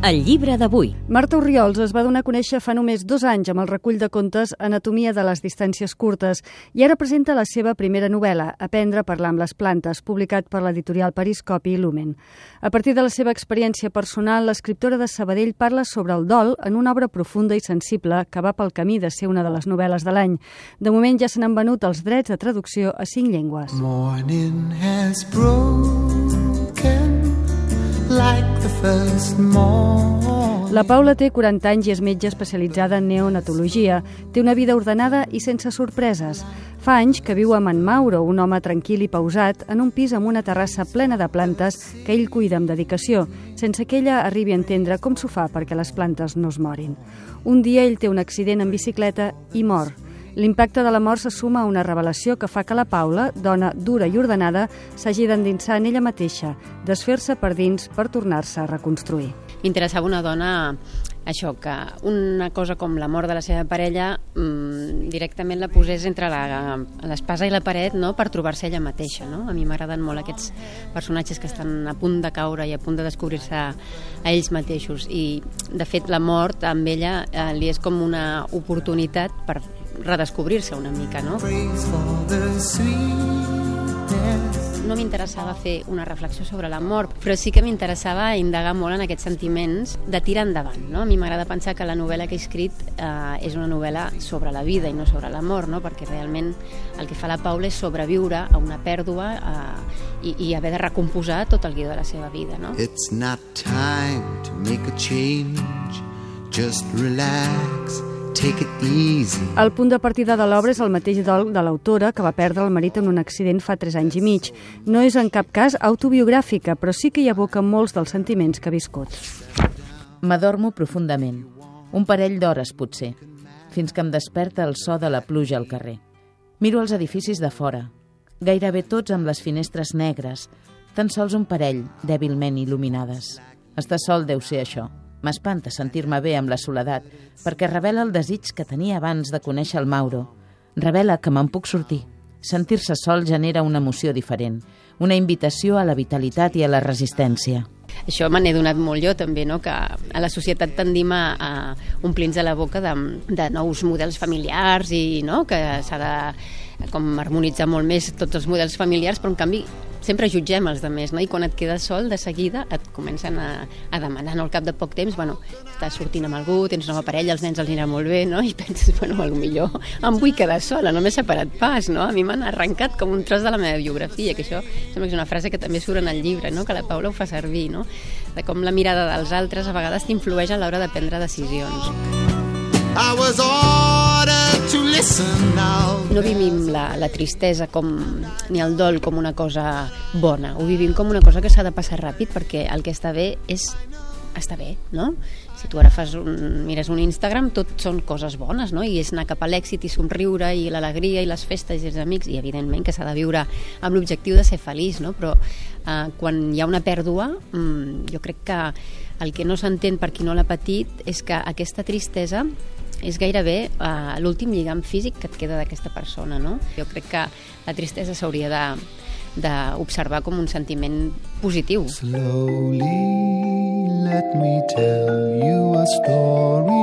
El llibre d'avui. Marta Oriols es va donar a conèixer fa només dos anys amb el recull de contes Anatomia de les distàncies curtes i ara presenta la seva primera novel·la, Aprendre a parlar amb les plantes, publicat per l'editorial Periscopi i Lumen. A partir de la seva experiència personal, l'escriptora de Sabadell parla sobre el dol en una obra profunda i sensible que va pel camí de ser una de les novel·les de l'any. De moment ja se n'han venut els drets de traducció a cinc llengües. Morning has broken like the first morning. La Paula té 40 anys i és metge especialitzada en neonatologia. Té una vida ordenada i sense sorpreses. Fa anys que viu amb en Mauro, un home tranquil i pausat, en un pis amb una terrassa plena de plantes que ell cuida amb dedicació, sense que ella arribi a entendre com s'ho fa perquè les plantes no es morin. Un dia ell té un accident en bicicleta i mor. L'impacte de la mort se suma a una revelació que fa que la Paula, dona dura i ordenada, s'hagi d'endinsar en ella mateixa, desfer-se per dins per tornar-se a reconstruir. M'interessava una dona això, que una cosa com la mort de la seva parella mmm, directament la posés entre l'espasa i la paret no? per trobar-se ella mateixa. No? A mi m'agraden molt aquests personatges que estan a punt de caure i a punt de descobrir-se a ells mateixos. I, de fet, la mort amb ella eh, li és com una oportunitat per redescobrir-se una mica, no? No m'interessava fer una reflexió sobre la mort, però sí que m'interessava indagar molt en aquests sentiments de tirar endavant. No? A mi m'agrada pensar que la novel·la que he escrit eh, és una novel·la sobre la vida i no sobre la mort, no? perquè realment el que fa la Paula és sobreviure a una pèrdua eh, i, i haver de recomposar tot el guió de la seva vida. No? It's not time to make a change. Just relax. El punt de partida de l'obra és el mateix dol de l'autora que va perdre el marit en un accident fa 3 anys i mig. No és en cap cas autobiogràfica, però sí que hi aboca molts dels sentiments que ha viscut. M'adormo profundament. Un parell d'hores, potser, fins que em desperta el so de la pluja al carrer. Miro els edificis de fora, gairebé tots amb les finestres negres, tan sols un parell, dèbilment il·luminades. Estar sol deu ser això. M'espanta sentir-me bé amb la soledat, perquè revela el desig que tenia abans de conèixer el Mauro. Revela que me'n puc sortir. Sentir-se sol genera una emoció diferent, una invitació a la vitalitat i a la resistència. Això me n'he donat molt jo també, no? que a la societat tendim a, a omplir-nos la boca de, de nous models familiars i no? que s'ha de com harmonitzar molt més tots els models familiars, però en canvi sempre jutgem els altres, no? i quan et quedes sol, de seguida et comencen a, a demanar, no? al cap de poc temps, bueno, estàs sortint amb algú, tens nova parella, els nens els anirà molt bé, no? i penses, bueno, millor em vull quedar sola, no m'he separat pas, no? a mi m'han arrencat com un tros de la meva biografia, que això sembla que és una frase que també surt en el llibre, no? que la Paula ho fa servir, no? de com la mirada dels altres a vegades t'influeix a l'hora de prendre decisions. I was ordered to listen now. No vivim la, la tristesa com, ni el dol com una cosa bona, ho vivim com una cosa que s'ha de passar ràpid perquè el que està bé és està bé, no? Si tu ara fas un, mires un Instagram, tot són coses bones, no? I és anar cap a l'èxit i somriure i l'alegria i les festes i els amics i evidentment que s'ha de viure amb l'objectiu de ser feliç, no? Però eh, quan hi ha una pèrdua, mm, jo crec que el que no s'entén per qui no l'ha patit és que aquesta tristesa és gairebé uh, l'últim lligam físic que et queda d'aquesta persona, no? Jo crec que la tristesa s'hauria de d'observar com un sentiment positiu. Slowly, let me tell you a story.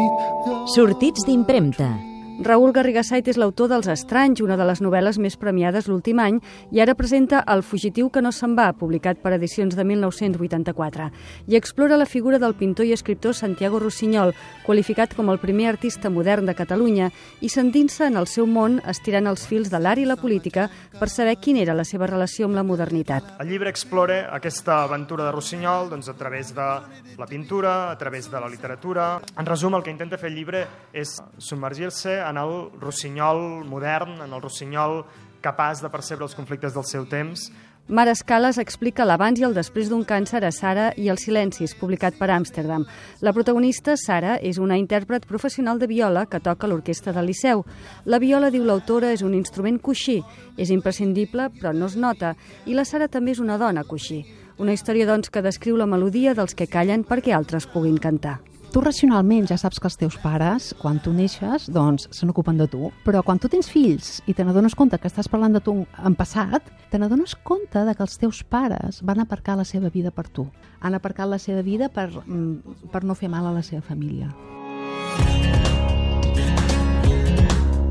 Sortits d'impremta. Raül Garrigasait és l'autor dels Estranys, una de les novel·les més premiades l'últim any, i ara presenta El fugitiu que no se'n va, publicat per edicions de 1984, i explora la figura del pintor i escriptor Santiago Rossinyol, qualificat com el primer artista modern de Catalunya, i sentint-se en el seu món estirant els fils de l'art i la política per saber quina era la seva relació amb la modernitat. El llibre explora aquesta aventura de Rossinyol doncs, a través de la pintura, a través de la literatura. En resum, el que intenta fer el llibre és submergir-se en el Rossinyol modern, en el Rossinyol capaç de percebre els conflictes del seu temps, Mara Escales explica l'abans i el després d'un càncer a Sara i els silencis, publicat per Amsterdam. La protagonista, Sara, és una intèrpret professional de viola que toca l'orquestra del Liceu. La viola, diu l'autora, és un instrument coixí. És imprescindible, però no es nota. I la Sara també és una dona coixí. Una història, doncs, que descriu la melodia dels que callen perquè altres puguin cantar. Tu racionalment ja saps que els teus pares, quan tu neixes, doncs se n'ocupen de tu. Però quan tu tens fills i te n'adones compte que estàs parlant de tu en passat, te n'adones compte de que els teus pares van aparcar la seva vida per tu. Han aparcat la seva vida per, mm, per no fer mal a la seva família.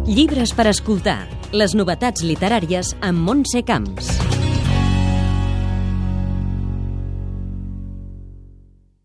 Llibres per escoltar. Les novetats literàries amb Montse Camps.